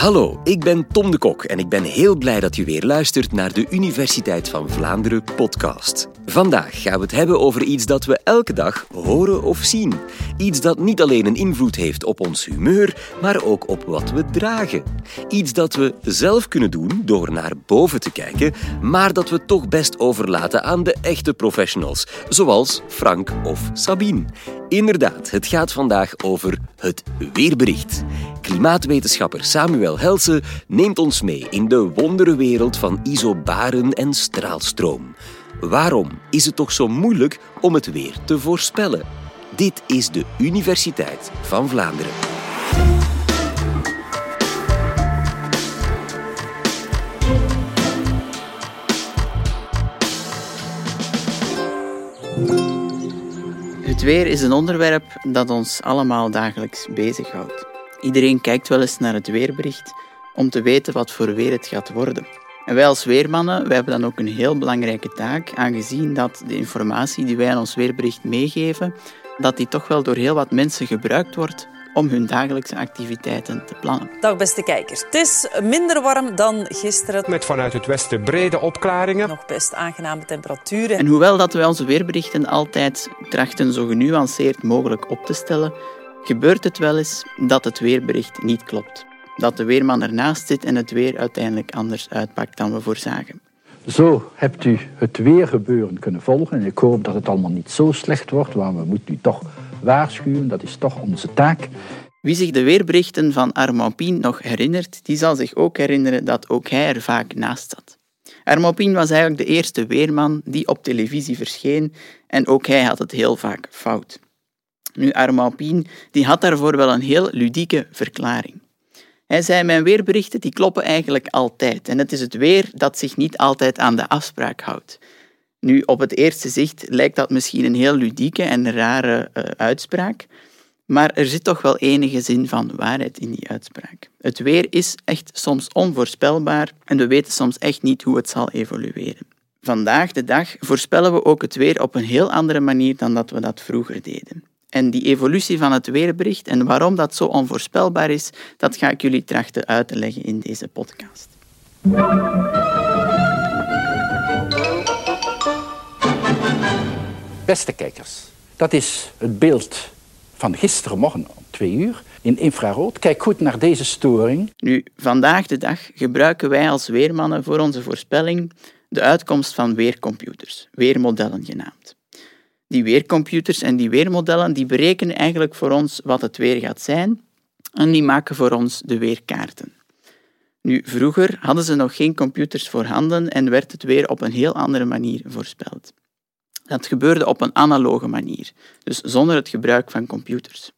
Hallo, ik ben Tom de Kok en ik ben heel blij dat je weer luistert naar de Universiteit van Vlaanderen podcast. Vandaag gaan we het hebben over iets dat we elke dag horen of zien. Iets dat niet alleen een invloed heeft op ons humeur, maar ook op wat we dragen. Iets dat we zelf kunnen doen door naar boven te kijken, maar dat we toch best overlaten aan de echte professionals, zoals Frank of Sabine. Inderdaad, het gaat vandaag over het weerbericht. Klimaatwetenschapper Samuel Helsen neemt ons mee in de wonderenwereld van isobaren en straalstroom. Waarom is het toch zo moeilijk om het weer te voorspellen? Dit is de Universiteit van Vlaanderen. Het weer is een onderwerp dat ons allemaal dagelijks bezighoudt. Iedereen kijkt wel eens naar het weerbericht om te weten wat voor weer het gaat worden. En wij als weermannen wij hebben dan ook een heel belangrijke taak, aangezien dat de informatie die wij aan ons weerbericht meegeven, dat die toch wel door heel wat mensen gebruikt wordt om hun dagelijkse activiteiten te plannen. Dag beste kijkers. Het is minder warm dan gisteren. Met vanuit het westen brede opklaringen. Nog best aangename temperaturen. En hoewel dat wij onze weerberichten altijd trachten zo genuanceerd mogelijk op te stellen, gebeurt het wel eens dat het weerbericht niet klopt. Dat de weerman ernaast zit en het weer uiteindelijk anders uitpakt dan we voorzagen. Zo hebt u het weergebeuren kunnen volgen. En ik hoop dat het allemaal niet zo slecht wordt, maar we moeten u toch waarschuwen. Dat is toch onze taak. Wie zich de weerberichten van Armand Pien nog herinnert, die zal zich ook herinneren dat ook hij er vaak naast zat. Armand Pien was eigenlijk de eerste weerman die op televisie verscheen en ook hij had het heel vaak fout. Nu, Pien die had daarvoor wel een heel ludieke verklaring. Hij zei, mijn weerberichten die kloppen eigenlijk altijd. En het is het weer dat zich niet altijd aan de afspraak houdt. Nu, op het eerste zicht lijkt dat misschien een heel ludieke en rare uh, uitspraak. Maar er zit toch wel enige zin van waarheid in die uitspraak. Het weer is echt soms onvoorspelbaar en we weten soms echt niet hoe het zal evolueren. Vandaag de dag voorspellen we ook het weer op een heel andere manier dan dat we dat vroeger deden. En die evolutie van het weerbericht en waarom dat zo onvoorspelbaar is, dat ga ik jullie trachten uit te leggen in deze podcast. Beste kijkers, dat is het beeld van gisterenmorgen om twee uur in infrarood. Kijk goed naar deze storing. Nu, vandaag de dag gebruiken wij als weermannen voor onze voorspelling de uitkomst van weercomputers, weermodellen genaamd. Die weercomputers en die weermodellen die berekenen eigenlijk voor ons wat het weer gaat zijn en die maken voor ons de weerkaarten. Nu, vroeger hadden ze nog geen computers voorhanden en werd het weer op een heel andere manier voorspeld. Dat gebeurde op een analoge manier, dus zonder het gebruik van computers.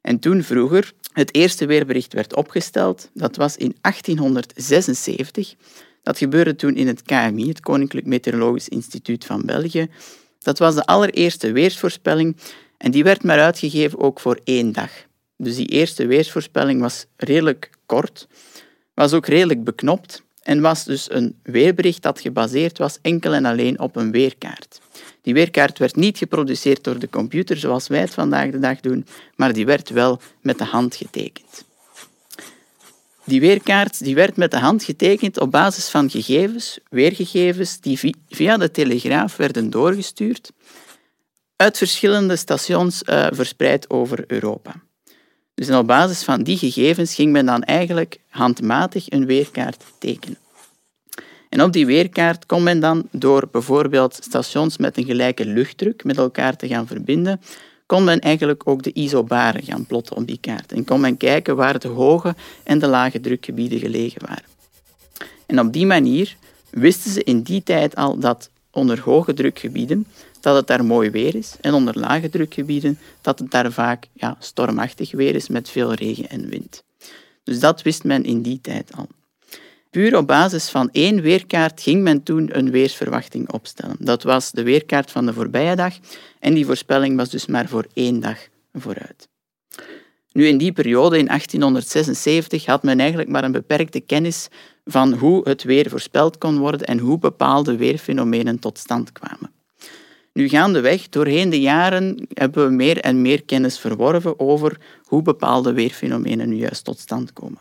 En toen vroeger het eerste weerbericht werd opgesteld, dat was in 1876. Dat gebeurde toen in het KMI, het Koninklijk Meteorologisch Instituut van België. Dat was de allereerste weersvoorspelling en die werd maar uitgegeven ook voor één dag. Dus die eerste weersvoorspelling was redelijk kort, was ook redelijk beknopt en was dus een weerbericht dat gebaseerd was enkel en alleen op een weerkaart. Die weerkaart werd niet geproduceerd door de computer zoals wij het vandaag de dag doen, maar die werd wel met de hand getekend. Die weerkaart die werd met de hand getekend op basis van gegevens, weergegevens, die via de telegraaf werden doorgestuurd uit verschillende stations uh, verspreid over Europa. Dus op basis van die gegevens ging men dan eigenlijk handmatig een weerkaart tekenen. En op die weerkaart kon men dan door bijvoorbeeld stations met een gelijke luchtdruk met elkaar te gaan verbinden, kon men eigenlijk ook de isobaren gaan plotten op die kaart. En kon men kijken waar de hoge en de lage drukgebieden gelegen waren. En op die manier wisten ze in die tijd al dat onder hoge drukgebieden dat het daar mooi weer is en onder lage drukgebieden dat het daar vaak ja, stormachtig weer is met veel regen en wind. Dus dat wist men in die tijd al. Puur op basis van één weerkaart ging men toen een weersverwachting opstellen. Dat was de weerkaart van de voorbije dag en die voorspelling was dus maar voor één dag vooruit. Nu, in die periode, in 1876, had men eigenlijk maar een beperkte kennis van hoe het weer voorspeld kon worden en hoe bepaalde weerfenomenen tot stand kwamen. Nu gaandeweg, doorheen de jaren, hebben we meer en meer kennis verworven over hoe bepaalde weerfenomenen nu juist tot stand komen.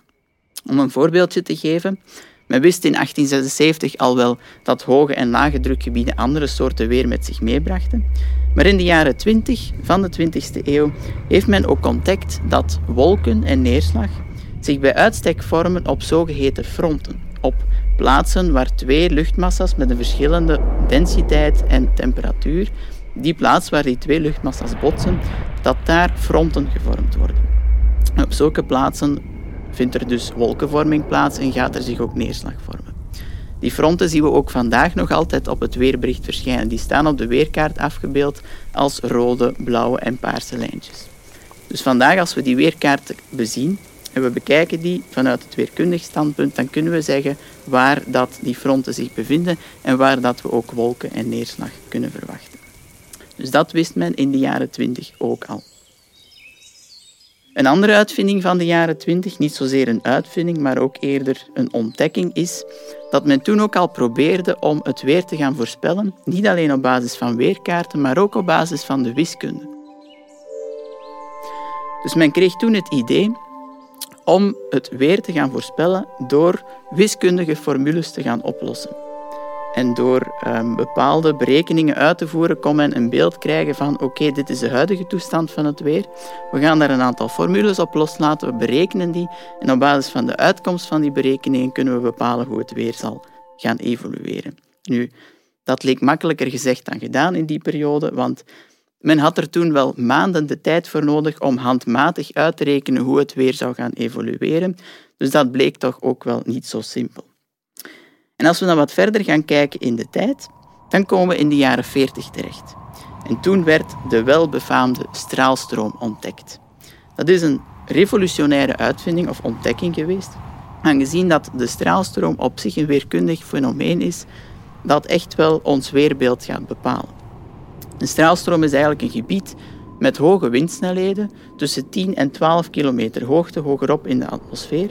Om een voorbeeldje te geven, men wist in 1876 al wel dat hoge en lage drukgebieden andere soorten weer met zich meebrachten. Maar in de jaren 20 van de 20e eeuw heeft men ook ontdekt dat wolken en neerslag zich bij uitstek vormen op zogeheten fronten, op plaatsen waar twee luchtmassa's met een verschillende densiteit en temperatuur, die plaats waar die twee luchtmassa's botsen, dat daar fronten gevormd worden. op zulke plaatsen vindt er dus wolkenvorming plaats en gaat er zich ook neerslag vormen. Die fronten zien we ook vandaag nog altijd op het weerbericht verschijnen. Die staan op de weerkaart afgebeeld als rode, blauwe en paarse lijntjes. Dus vandaag als we die weerkaart bezien en we bekijken die vanuit het weerkundig standpunt, dan kunnen we zeggen waar dat die fronten zich bevinden en waar dat we ook wolken en neerslag kunnen verwachten. Dus dat wist men in de jaren 20 ook al. Een andere uitvinding van de jaren 20, niet zozeer een uitvinding, maar ook eerder een ontdekking, is dat men toen ook al probeerde om het weer te gaan voorspellen, niet alleen op basis van weerkaarten, maar ook op basis van de wiskunde. Dus men kreeg toen het idee om het weer te gaan voorspellen door wiskundige formules te gaan oplossen. En door um, bepaalde berekeningen uit te voeren kon men een beeld krijgen van oké, dit is de huidige toestand van het weer. We gaan daar een aantal formules op loslaten, we berekenen die en op basis van de uitkomst van die berekeningen kunnen we bepalen hoe het weer zal gaan evolueren. Nu, dat leek makkelijker gezegd dan gedaan in die periode, want men had er toen wel maanden de tijd voor nodig om handmatig uit te rekenen hoe het weer zou gaan evolueren. Dus dat bleek toch ook wel niet zo simpel. En als we dan wat verder gaan kijken in de tijd, dan komen we in de jaren 40 terecht. En toen werd de welbefaamde straalstroom ontdekt. Dat is een revolutionaire uitvinding of ontdekking geweest, aangezien dat de straalstroom op zich een weerkundig fenomeen is dat echt wel ons weerbeeld gaat bepalen. Een straalstroom is eigenlijk een gebied met hoge windsnelheden, tussen 10 en 12 kilometer hoogte hogerop in de atmosfeer,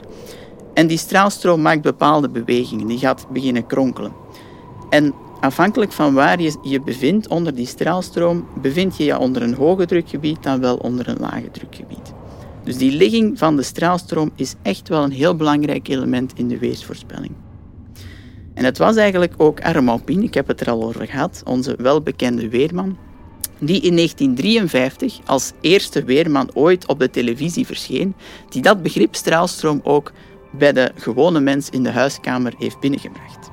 en die straalstroom maakt bepaalde bewegingen, die gaat beginnen kronkelen. En afhankelijk van waar je je bevindt onder die straalstroom, bevind je je onder een hoge drukgebied dan wel onder een lage drukgebied. Dus die ligging van de straalstroom is echt wel een heel belangrijk element in de weersvoorspelling. En het was eigenlijk ook Armand ik heb het er al over gehad, onze welbekende weerman, die in 1953 als eerste weerman ooit op de televisie verscheen, die dat begrip straalstroom ook bij de gewone mens in de huiskamer heeft binnengebracht.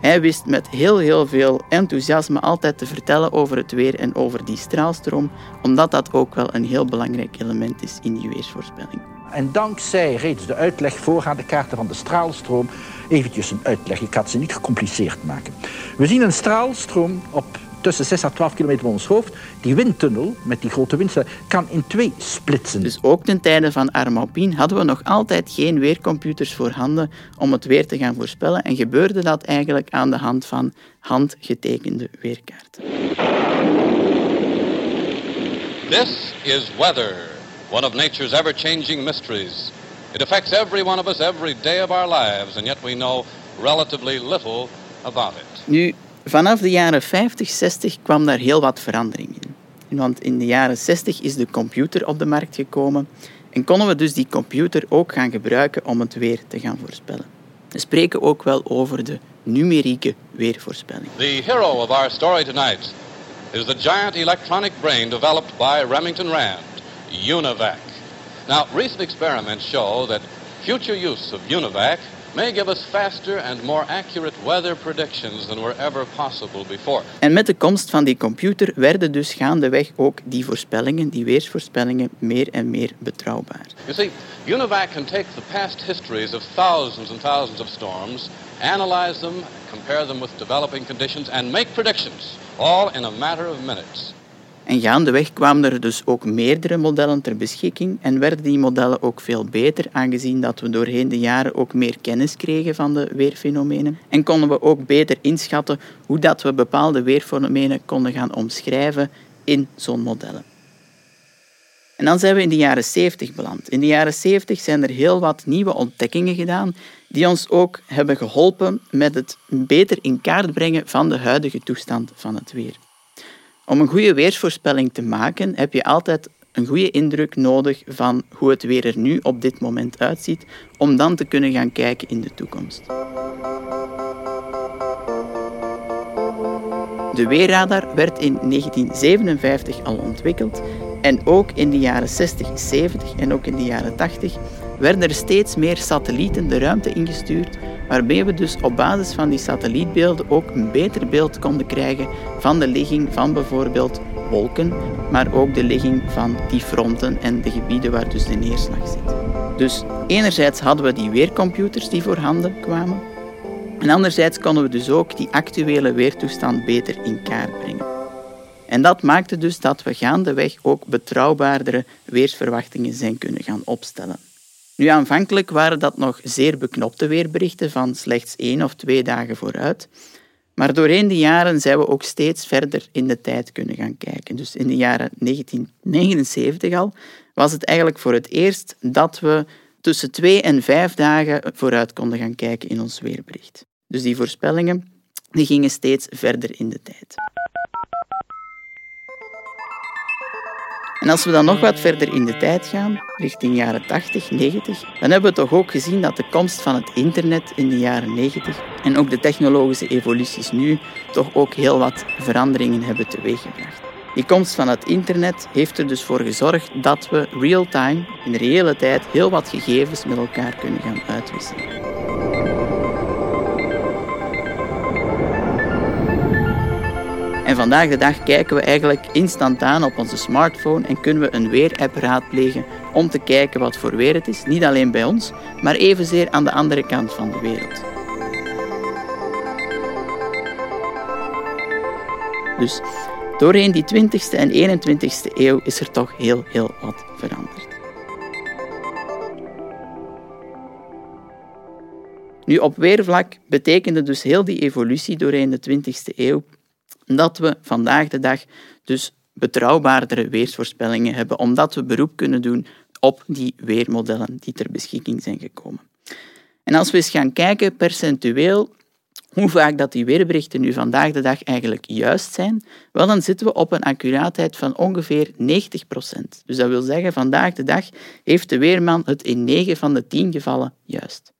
Hij wist met heel, heel veel enthousiasme altijd te vertellen over het weer en over die straalstroom, omdat dat ook wel een heel belangrijk element is in die weersvoorspelling. En dankzij reeds de uitleg voorgaande kaarten van de straalstroom, eventjes een uitleg, ik had ze niet gecompliceerd maken. We zien een straalstroom op tussen 6 à 12 kilometer van ons hoofd. Die windtunnel met die grote windstellen kan in twee splitsen. Dus ook ten tijde van Armaupin hadden we nog altijd geen weercomputers voorhanden om het weer te gaan voorspellen en gebeurde dat eigenlijk aan de hand van handgetekende weerkaarten. This is weather, one of nature's ever-changing mysteries. It affects every one of us every day of our lives, and yet we know relatively little about it. Nu, Vanaf de jaren 50, 60 kwam daar heel wat verandering in. Want in de jaren 60 is de computer op de markt gekomen en konden we dus die computer ook gaan gebruiken om het weer te gaan voorspellen. We spreken ook wel over de numerieke weervoorspelling. The hero of our story tonight is the giant electronic brain developed by Remington Rand, UNIVAC. Now, recent experiments show that future use of UNIVAC may give us faster and more accurate weather predictions than were ever possible before. En met de komst van die computer werden dus gaandeweg ook die voorspellingen, die weersvoorspellingen, meer en meer betrouwbaar. You see, UNIVAC can take the past histories of thousands and thousands of storms, analyze them, compare them with developing conditions, and make predictions, all in a matter of minutes. En gaandeweg kwamen er dus ook meerdere modellen ter beschikking en werden die modellen ook veel beter, aangezien dat we doorheen de jaren ook meer kennis kregen van de weerfenomenen. En konden we ook beter inschatten hoe dat we bepaalde weerfenomenen konden gaan omschrijven in zo'n modellen. En dan zijn we in de jaren 70 beland. In de jaren 70 zijn er heel wat nieuwe ontdekkingen gedaan die ons ook hebben geholpen met het beter in kaart brengen van de huidige toestand van het weer. Om een goede weersvoorspelling te maken heb je altijd een goede indruk nodig van hoe het weer er nu op dit moment uitziet, om dan te kunnen gaan kijken in de toekomst. De weerradar werd in 1957 al ontwikkeld en ook in de jaren 60, 70 en ook in de jaren 80 werden er steeds meer satellieten de ruimte ingestuurd, waarmee we dus op basis van die satellietbeelden ook een beter beeld konden krijgen van de ligging van bijvoorbeeld wolken, maar ook de ligging van die fronten en de gebieden waar dus de neerslag zit. Dus enerzijds hadden we die weercomputers die voorhanden kwamen, en anderzijds konden we dus ook die actuele weertoestand beter in kaart brengen. En dat maakte dus dat we gaandeweg ook betrouwbaardere weersverwachtingen zijn kunnen gaan opstellen. Nu, aanvankelijk waren dat nog zeer beknopte weerberichten van slechts één of twee dagen vooruit. Maar doorheen de jaren zijn we ook steeds verder in de tijd kunnen gaan kijken. Dus in de jaren 1979 al was het eigenlijk voor het eerst dat we tussen twee en vijf dagen vooruit konden gaan kijken in ons weerbericht. Dus die voorspellingen die gingen steeds verder in de tijd. En als we dan nog wat verder in de tijd gaan, richting jaren 80, 90, dan hebben we toch ook gezien dat de komst van het internet in de jaren 90 en ook de technologische evoluties nu toch ook heel wat veranderingen hebben teweeggebracht. Die komst van het internet heeft er dus voor gezorgd dat we real-time, in reële tijd, heel wat gegevens met elkaar kunnen gaan uitwisselen. En vandaag de dag kijken we eigenlijk instantaan op onze smartphone en kunnen we een weerapp raadplegen om te kijken wat voor weer het is. Niet alleen bij ons, maar evenzeer aan de andere kant van de wereld. Dus doorheen die 20e en 21e eeuw is er toch heel, heel wat veranderd. Nu, op weervlak betekende dus heel die evolutie doorheen de 20e eeuw dat we vandaag de dag dus betrouwbaardere weersvoorspellingen hebben, omdat we beroep kunnen doen op die weermodellen die ter beschikking zijn gekomen. En als we eens gaan kijken percentueel hoe vaak dat die weerberichten nu vandaag de dag eigenlijk juist zijn, wel dan zitten we op een accuraatheid van ongeveer 90%. Dus dat wil zeggen, vandaag de dag heeft de weerman het in 9 van de 10 gevallen juist.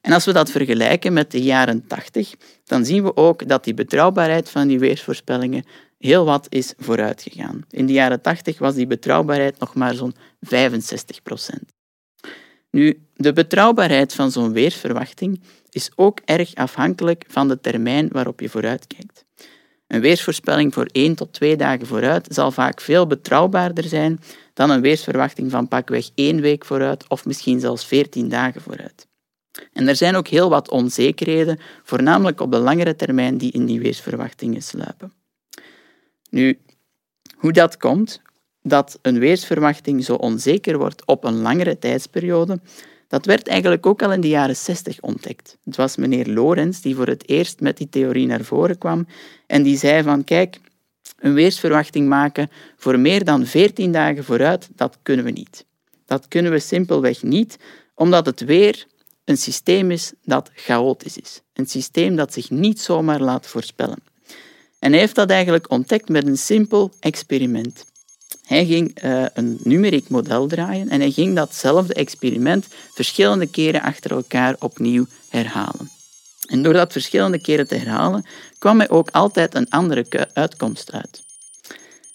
En als we dat vergelijken met de jaren 80, dan zien we ook dat die betrouwbaarheid van die weersvoorspellingen heel wat is vooruitgegaan. In de jaren 80 was die betrouwbaarheid nog maar zo'n 65 procent. Nu, de betrouwbaarheid van zo'n weersverwachting is ook erg afhankelijk van de termijn waarop je vooruitkijkt. Een weersvoorspelling voor één tot twee dagen vooruit zal vaak veel betrouwbaarder zijn dan een weersverwachting van pakweg één week vooruit of misschien zelfs veertien dagen vooruit. En er zijn ook heel wat onzekerheden, voornamelijk op de langere termijn, die in die weersverwachtingen sluipen. Nu, hoe dat komt, dat een weersverwachting zo onzeker wordt op een langere tijdsperiode, dat werd eigenlijk ook al in de jaren 60 ontdekt. Het was meneer Lorenz die voor het eerst met die theorie naar voren kwam en die zei van kijk, een weersverwachting maken voor meer dan 14 dagen vooruit, dat kunnen we niet. Dat kunnen we simpelweg niet, omdat het weer een systeem is dat chaotisch is. Een systeem dat zich niet zomaar laat voorspellen. En hij heeft dat eigenlijk ontdekt met een simpel experiment. Hij ging uh, een numeriek model draaien en hij ging datzelfde experiment verschillende keren achter elkaar opnieuw herhalen. En door dat verschillende keren te herhalen, kwam hij ook altijd een andere uitkomst uit.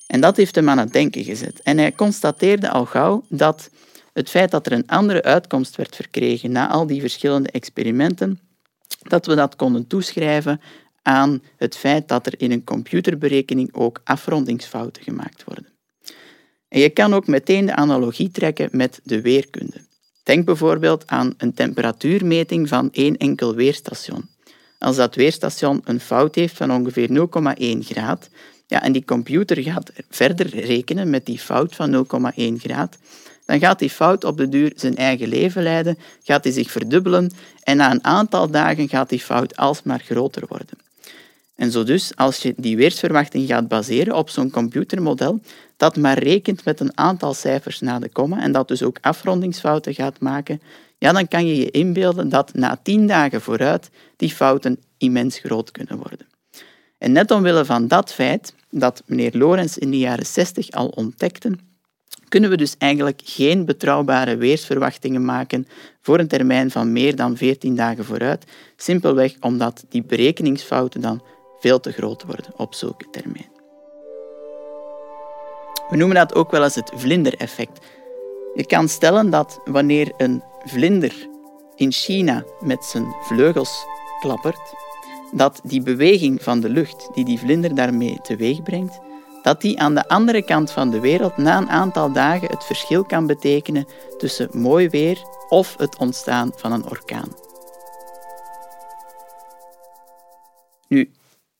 En dat heeft hem aan het denken gezet. En hij constateerde al gauw dat het feit dat er een andere uitkomst werd verkregen na al die verschillende experimenten, dat we dat konden toeschrijven aan het feit dat er in een computerberekening ook afrondingsfouten gemaakt worden. En je kan ook meteen de analogie trekken met de weerkunde. Denk bijvoorbeeld aan een temperatuurmeting van één enkel weerstation. Als dat weerstation een fout heeft van ongeveer 0,1 graad, ja, en die computer gaat verder rekenen met die fout van 0,1 graad, dan gaat die fout op de duur zijn eigen leven leiden, gaat die zich verdubbelen en na een aantal dagen gaat die fout alsmaar groter worden. En zo dus, als je die weersverwachting gaat baseren op zo'n computermodel, dat maar rekent met een aantal cijfers na de komma en dat dus ook afrondingsfouten gaat maken, ja, dan kan je je inbeelden dat na tien dagen vooruit die fouten immens groot kunnen worden. En net omwille van dat feit dat meneer Lorenz in de jaren 60 al ontdekte, kunnen we dus eigenlijk geen betrouwbare weersverwachtingen maken voor een termijn van meer dan 14 dagen vooruit, simpelweg omdat die berekeningsfouten dan veel te groot worden op zulke termijn. We noemen dat ook wel eens het vlindereffect. Je kan stellen dat wanneer een vlinder in China met zijn vleugels klappert, dat die beweging van de lucht die die vlinder daarmee teweeg brengt, dat die aan de andere kant van de wereld na een aantal dagen het verschil kan betekenen tussen mooi weer of het ontstaan van een orkaan. Nu,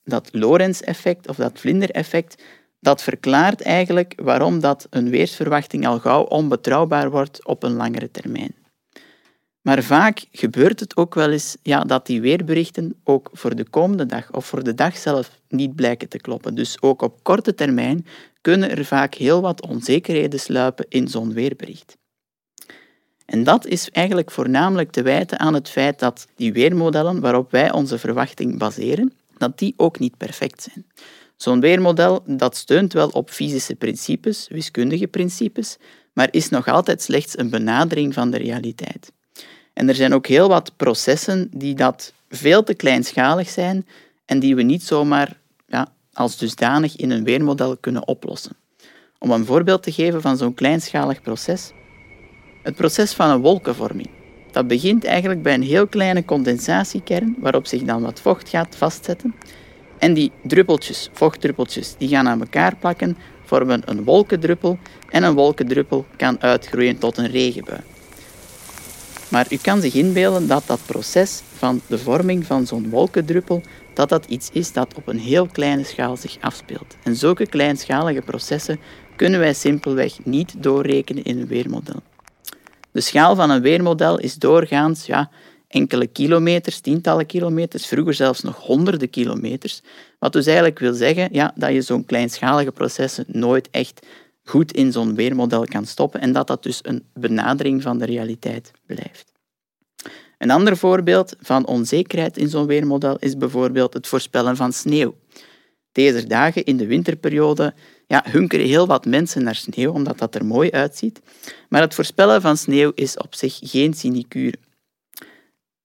dat Lorentz-effect of dat vlindereffect, dat verklaart eigenlijk waarom dat een weersverwachting al gauw onbetrouwbaar wordt op een langere termijn. Maar vaak gebeurt het ook wel eens ja, dat die weerberichten ook voor de komende dag of voor de dag zelf niet blijken te kloppen. Dus ook op korte termijn kunnen er vaak heel wat onzekerheden sluipen in zo'n weerbericht. En dat is eigenlijk voornamelijk te wijten aan het feit dat die weermodellen waarop wij onze verwachting baseren, dat die ook niet perfect zijn. Zo'n weermodel dat steunt wel op fysische principes, wiskundige principes, maar is nog altijd slechts een benadering van de realiteit. En er zijn ook heel wat processen die dat veel te kleinschalig zijn en die we niet zomaar ja, als dusdanig in een weermodel kunnen oplossen. Om een voorbeeld te geven van zo'n kleinschalig proces. Het proces van een wolkenvorming. Dat begint eigenlijk bij een heel kleine condensatiekern waarop zich dan wat vocht gaat vastzetten. En die druppeltjes, vochtdruppeltjes, die gaan aan elkaar plakken, vormen een wolkendruppel en een wolkendruppel kan uitgroeien tot een regenbui. Maar u kan zich inbeelden dat dat proces van de vorming van zo'n wolkendruppel dat dat iets is dat op een heel kleine schaal zich afspeelt. En zulke kleinschalige processen kunnen wij simpelweg niet doorrekenen in een weermodel. De schaal van een weermodel is doorgaans ja, enkele kilometers, tientallen kilometers, vroeger zelfs nog honderden kilometers. Wat dus eigenlijk wil zeggen ja, dat je zo'n kleinschalige processen nooit echt goed in zo'n weermodel kan stoppen en dat dat dus een benadering van de realiteit blijft. Een ander voorbeeld van onzekerheid in zo'n weermodel is bijvoorbeeld het voorspellen van sneeuw. Deze dagen in de winterperiode ja, hunkeren heel wat mensen naar sneeuw, omdat dat er mooi uitziet. Maar het voorspellen van sneeuw is op zich geen sinecure.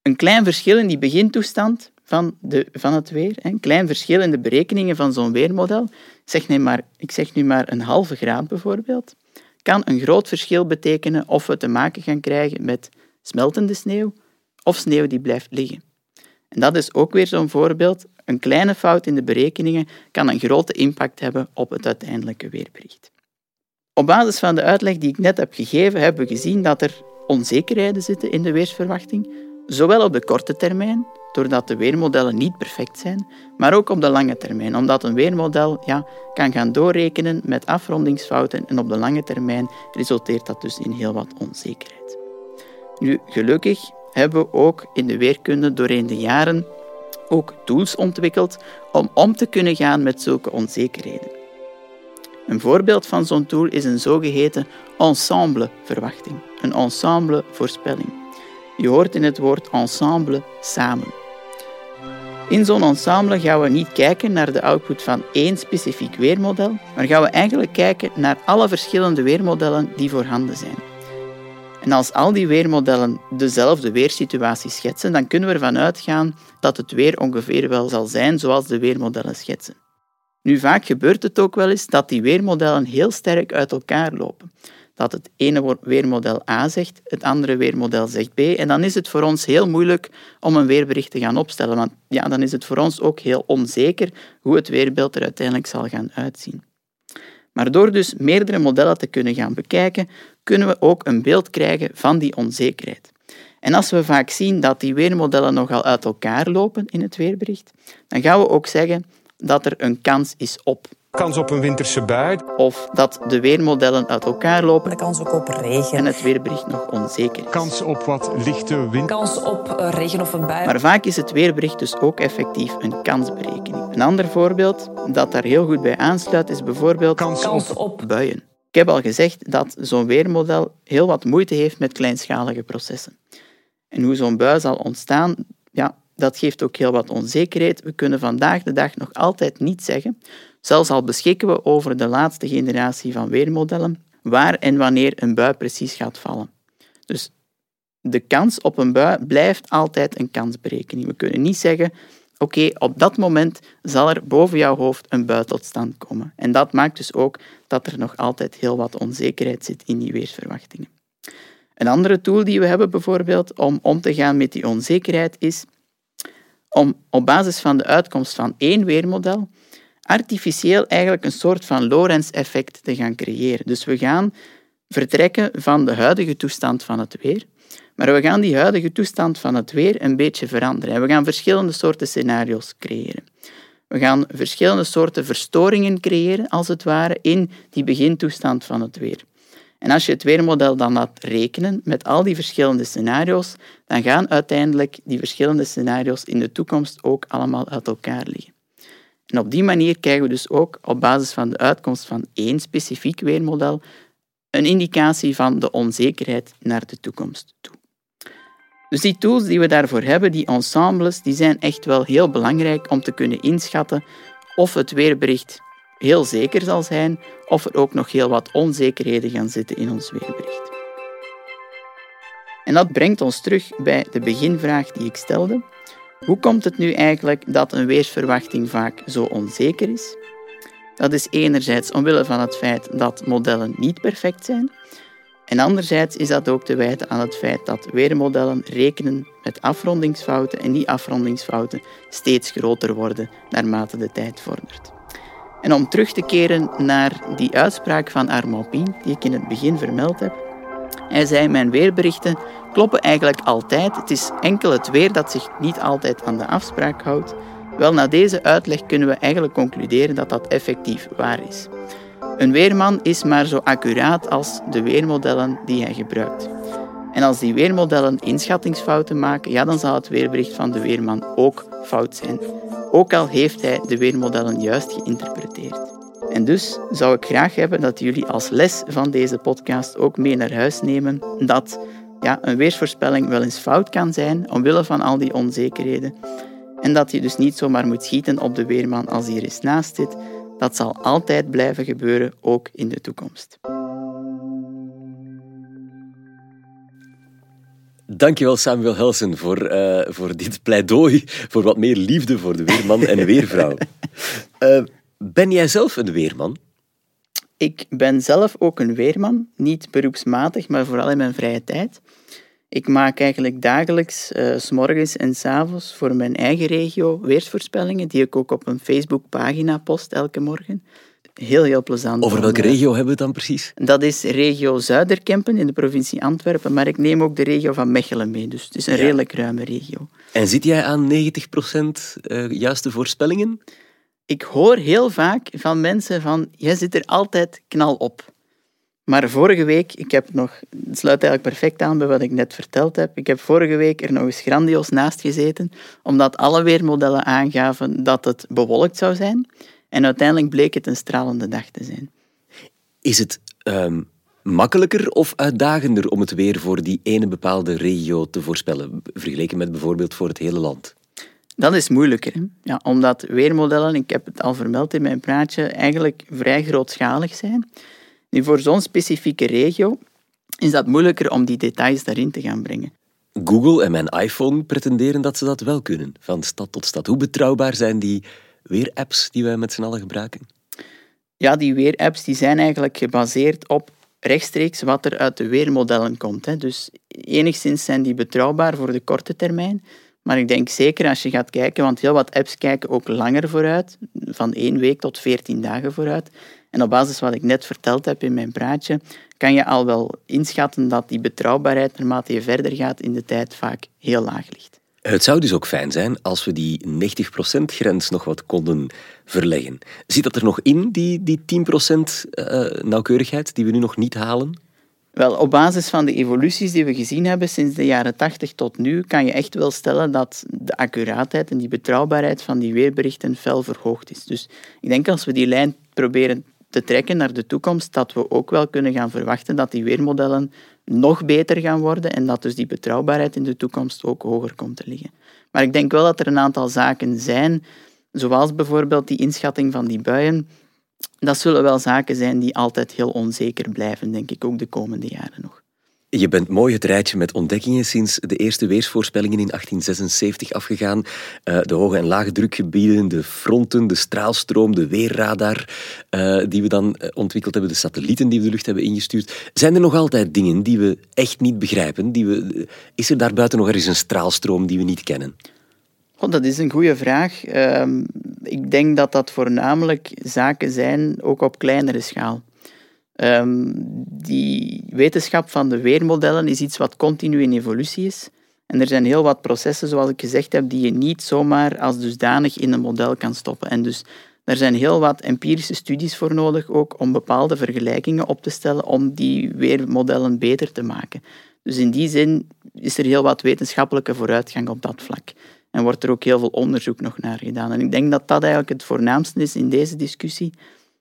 Een klein verschil in die begintoestand van, de, van het weer, een klein verschil in de berekeningen van zo'n weermodel, zeg nu maar, ik zeg nu maar een halve graad bijvoorbeeld, kan een groot verschil betekenen of we te maken gaan krijgen met smeltende sneeuw of sneeuw die blijft liggen. En dat is ook weer zo'n voorbeeld. Een kleine fout in de berekeningen kan een grote impact hebben op het uiteindelijke weerbericht. Op basis van de uitleg die ik net heb gegeven, hebben we gezien dat er onzekerheden zitten in de weersverwachting, zowel op de korte termijn, doordat de weermodellen niet perfect zijn, maar ook op de lange termijn, omdat een weermodel ja, kan gaan doorrekenen met afrondingsfouten en op de lange termijn resulteert dat dus in heel wat onzekerheid. Nu, gelukkig hebben we ook in de weerkunde doorheen de jaren ook tools ontwikkeld om om te kunnen gaan met zulke onzekerheden. Een voorbeeld van zo'n tool is een zogeheten ensemble-verwachting, een ensemble-voorspelling. Je hoort in het woord ensemble samen. In zo'n ensemble gaan we niet kijken naar de output van één specifiek weermodel, maar gaan we eigenlijk kijken naar alle verschillende weermodellen die voorhanden zijn. En als al die weermodellen dezelfde weersituatie schetsen, dan kunnen we ervan uitgaan dat het weer ongeveer wel zal zijn zoals de weermodellen schetsen. Nu, vaak gebeurt het ook wel eens dat die weermodellen heel sterk uit elkaar lopen. Dat het ene weermodel A zegt, het andere weermodel zegt B. En dan is het voor ons heel moeilijk om een weerbericht te gaan opstellen. Want ja, dan is het voor ons ook heel onzeker hoe het weerbeeld er uiteindelijk zal gaan uitzien. Maar door dus meerdere modellen te kunnen gaan bekijken, kunnen we ook een beeld krijgen van die onzekerheid. En als we vaak zien dat die weermodellen nogal uit elkaar lopen in het weerbericht, dan gaan we ook zeggen dat er een kans is op. Kans op een winterse bui. Of dat de weermodellen uit elkaar lopen De kans ook op regen. en het weerbericht nog onzeker is. Kans op wat lichte wind. Kans op eh, regen of een bui. Maar vaak is het weerbericht dus ook effectief een kansberekening. Een ander voorbeeld dat daar heel goed bij aansluit is bijvoorbeeld Kans Kans op op buien. Ik heb al gezegd dat zo'n weermodel heel wat moeite heeft met kleinschalige processen. En hoe zo'n bui zal ontstaan, ja, dat geeft ook heel wat onzekerheid. We kunnen vandaag de dag nog altijd niet zeggen, zelfs al beschikken we over de laatste generatie van weermodellen, waar en wanneer een bui precies gaat vallen. Dus de kans op een bui blijft altijd een kansberekening. We kunnen niet zeggen, oké, op dat moment zal er boven jouw hoofd een bui tot stand komen. En dat maakt dus ook dat er nog altijd heel wat onzekerheid zit in die weersverwachtingen. Een andere tool die we hebben bijvoorbeeld om om te gaan met die onzekerheid is om op basis van de uitkomst van één weermodel artificieel eigenlijk een soort van Lorentz-effect te gaan creëren. Dus we gaan vertrekken van de huidige toestand van het weer, maar we gaan die huidige toestand van het weer een beetje veranderen. En we gaan verschillende soorten scenario's creëren. We gaan verschillende soorten verstoringen creëren, als het ware, in die begintoestand van het weer. En als je het weermodel dan laat rekenen met al die verschillende scenario's, dan gaan uiteindelijk die verschillende scenario's in de toekomst ook allemaal uit elkaar liggen. En op die manier krijgen we dus ook op basis van de uitkomst van één specifiek weermodel een indicatie van de onzekerheid naar de toekomst toe. Dus die tools die we daarvoor hebben, die ensembles, die zijn echt wel heel belangrijk om te kunnen inschatten of het weerbericht heel zeker zal zijn of er ook nog heel wat onzekerheden gaan zitten in ons weerbericht. En dat brengt ons terug bij de beginvraag die ik stelde. Hoe komt het nu eigenlijk dat een weersverwachting vaak zo onzeker is? Dat is enerzijds omwille van het feit dat modellen niet perfect zijn, en anderzijds is dat ook te wijten aan het feit dat weermodellen rekenen met afrondingsfouten en die afrondingsfouten steeds groter worden naarmate de tijd vordert. En om terug te keren naar die uitspraak van Armand Pien, die ik in het begin vermeld heb. Hij zei, mijn weerberichten kloppen eigenlijk altijd. Het is enkel het weer dat zich niet altijd aan de afspraak houdt. Wel, na deze uitleg kunnen we eigenlijk concluderen dat dat effectief waar is. Een weerman is maar zo accuraat als de weermodellen die hij gebruikt. En als die weermodellen inschattingsfouten maken, ja, dan zal het weerbericht van de weerman ook fout zijn. Ook al heeft hij de weermodellen juist geïnterpreteerd. En dus zou ik graag hebben dat jullie als les van deze podcast ook mee naar huis nemen dat ja, een weersvoorspelling wel eens fout kan zijn omwille van al die onzekerheden. En dat je dus niet zomaar moet schieten op de weerman als hij er eens naast zit. Dat zal altijd blijven gebeuren, ook in de toekomst. Dankjewel Samuel Helsen voor, uh, voor dit pleidooi voor wat meer liefde voor de weerman en de weervrouw. Uh, ben jij zelf een weerman? Ik ben zelf ook een weerman, niet beroepsmatig, maar vooral in mijn vrije tijd. Ik maak eigenlijk dagelijks, uh, s morgens en s avonds, voor mijn eigen regio weersvoorspellingen, die ik ook op een Facebookpagina post elke morgen heel, heel plezant. Over welke regio hebben we het dan precies? Dat is regio Zuiderkempen in de provincie Antwerpen, maar ik neem ook de regio van Mechelen mee, dus het is een redelijk ruime regio. En zit jij aan 90% uh, eh, juiste voorspellingen? Ik hoor heel vaak van mensen van, jij zit er altijd knal op. Maar vorige week, ik heb nog, het sluit eigenlijk perfect aan bij wat ik net verteld heb. Ik heb vorige week er nog eens grandioos naast gezeten, omdat alle weermodellen aangaven dat het bewolkt zou zijn. En uiteindelijk bleek het een stralende dag te zijn. Is het um, makkelijker of uitdagender om het weer voor die ene bepaalde regio te voorspellen, vergeleken met bijvoorbeeld voor het hele land? Dat is moeilijker, hè? Ja, omdat weermodellen, ik heb het al vermeld in mijn praatje, eigenlijk vrij grootschalig zijn. Nu, voor zo'n specifieke regio is dat moeilijker om die details daarin te gaan brengen. Google en mijn iPhone pretenderen dat ze dat wel kunnen, van stad tot stad. Hoe betrouwbaar zijn die weerapps die wij met z'n allen gebruiken? Ja, die weerapps die zijn eigenlijk gebaseerd op rechtstreeks wat er uit de weermodellen komt. Hè. Dus enigszins zijn die betrouwbaar voor de korte termijn. Maar ik denk zeker als je gaat kijken, want heel wat apps kijken ook langer vooruit, van één week tot veertien dagen vooruit. En op basis van wat ik net verteld heb in mijn praatje, kan je al wel inschatten dat die betrouwbaarheid naarmate je verder gaat in de tijd vaak heel laag ligt. Het zou dus ook fijn zijn als we die 90%-grens nog wat konden verleggen. Zit dat er nog in, die, die 10% uh, eh, nauwkeurigheid die we nu nog niet halen? Wel, op basis van de evoluties die we gezien hebben sinds de jaren 80 tot nu, kan je echt wel stellen dat de accuraatheid en die betrouwbaarheid van die weerberichten fel verhoogd is. Dus ik denk als we die lijn proberen te trekken naar de toekomst, dat we ook wel kunnen gaan verwachten dat die weermodellen nog beter gaan worden en dat dus die betrouwbaarheid in de toekomst ook hoger komt te liggen. Maar ik denk wel dat er een aantal zaken zijn, zoals bijvoorbeeld die inschatting van die buien. Dat zullen wel zaken zijn die altijd heel onzeker blijven, denk ik, ook de komende jaren nog. Je bent mooi het rijtje met ontdekkingen sinds de eerste weersvoorspellingen in 1876 afgegaan. Uh, de hoge en lage drukgebieden, de fronten, de straalstroom, de weerradar uh, die we dan eh, ontwikkeld hebben, de satellieten die we de lucht hebben ingestuurd. Zijn er nog altijd dingen die we echt niet begrijpen? Die we, is er daarbuiten nog ergens een straalstroom die we niet kennen? Oh, dat is een goede vraag. Uh, ik denk dat dat voornamelijk zaken zijn, ook op kleinere schaal. Um, die wetenschap van de weermodellen is iets wat continu in evolutie is. En er zijn heel wat processen, zoals ik gezegd heb, die je niet zomaar als dusdanig in een model kan stoppen. En dus er zijn heel wat empirische studies voor nodig ook om bepaalde vergelijkingen op te stellen om die weermodellen beter te maken. Dus in die zin is er heel wat wetenschappelijke vooruitgang op dat vlak. En wordt er ook heel veel onderzoek nog naar gedaan. En ik denk dat dat eigenlijk het voornaamste is in deze discussie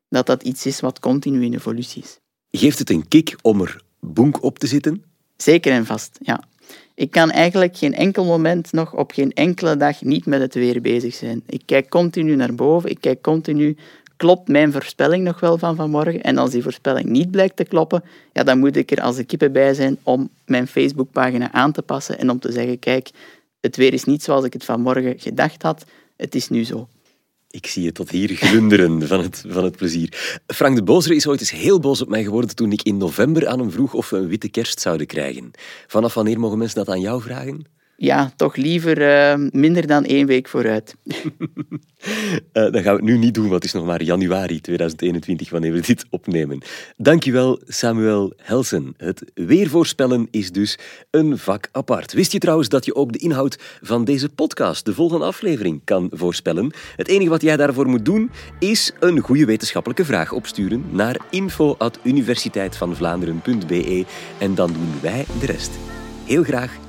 dat dat iets is wat continu in evolutie is. Geeft het een kick om er bonk op te zitten? Zeker en vast, ja. Ik kan eigenlijk geen enkel moment nog op geen enkele dag niet met het weer bezig zijn. Ik kijk continu naar boven, ik kijk continu, klopt mijn voorspelling nog wel van vanmorgen? En als die voorspelling niet blijkt te kloppen, ja, dan moet ik er als de kippen bij zijn om mijn Facebookpagina aan te passen en om te zeggen, kijk, het weer is niet zoals ik het vanmorgen gedacht had, het is nu zo. Ik zie je tot hier glunderen van het, van het plezier. Frank de Bozere is ooit eens heel boos op mij geworden toen ik in november aan hem vroeg of we een witte kerst zouden krijgen. Vanaf wanneer mogen mensen dat aan jou vragen? Ja, toch liever uh, minder dan één week vooruit. uh, dan gaan we nu niet doen, want het is nog maar januari 2021 wanneer we dit opnemen. Dankjewel, Samuel Helsen. Het weervoorspellen is dus een vak apart. Wist je trouwens dat je ook de inhoud van deze podcast, de volgende aflevering, kan voorspellen? Het enige wat jij daarvoor moet doen, is een goede wetenschappelijke vraag opsturen naar info.universiteitvanvlaanderen.be en dan doen wij de rest. Heel graag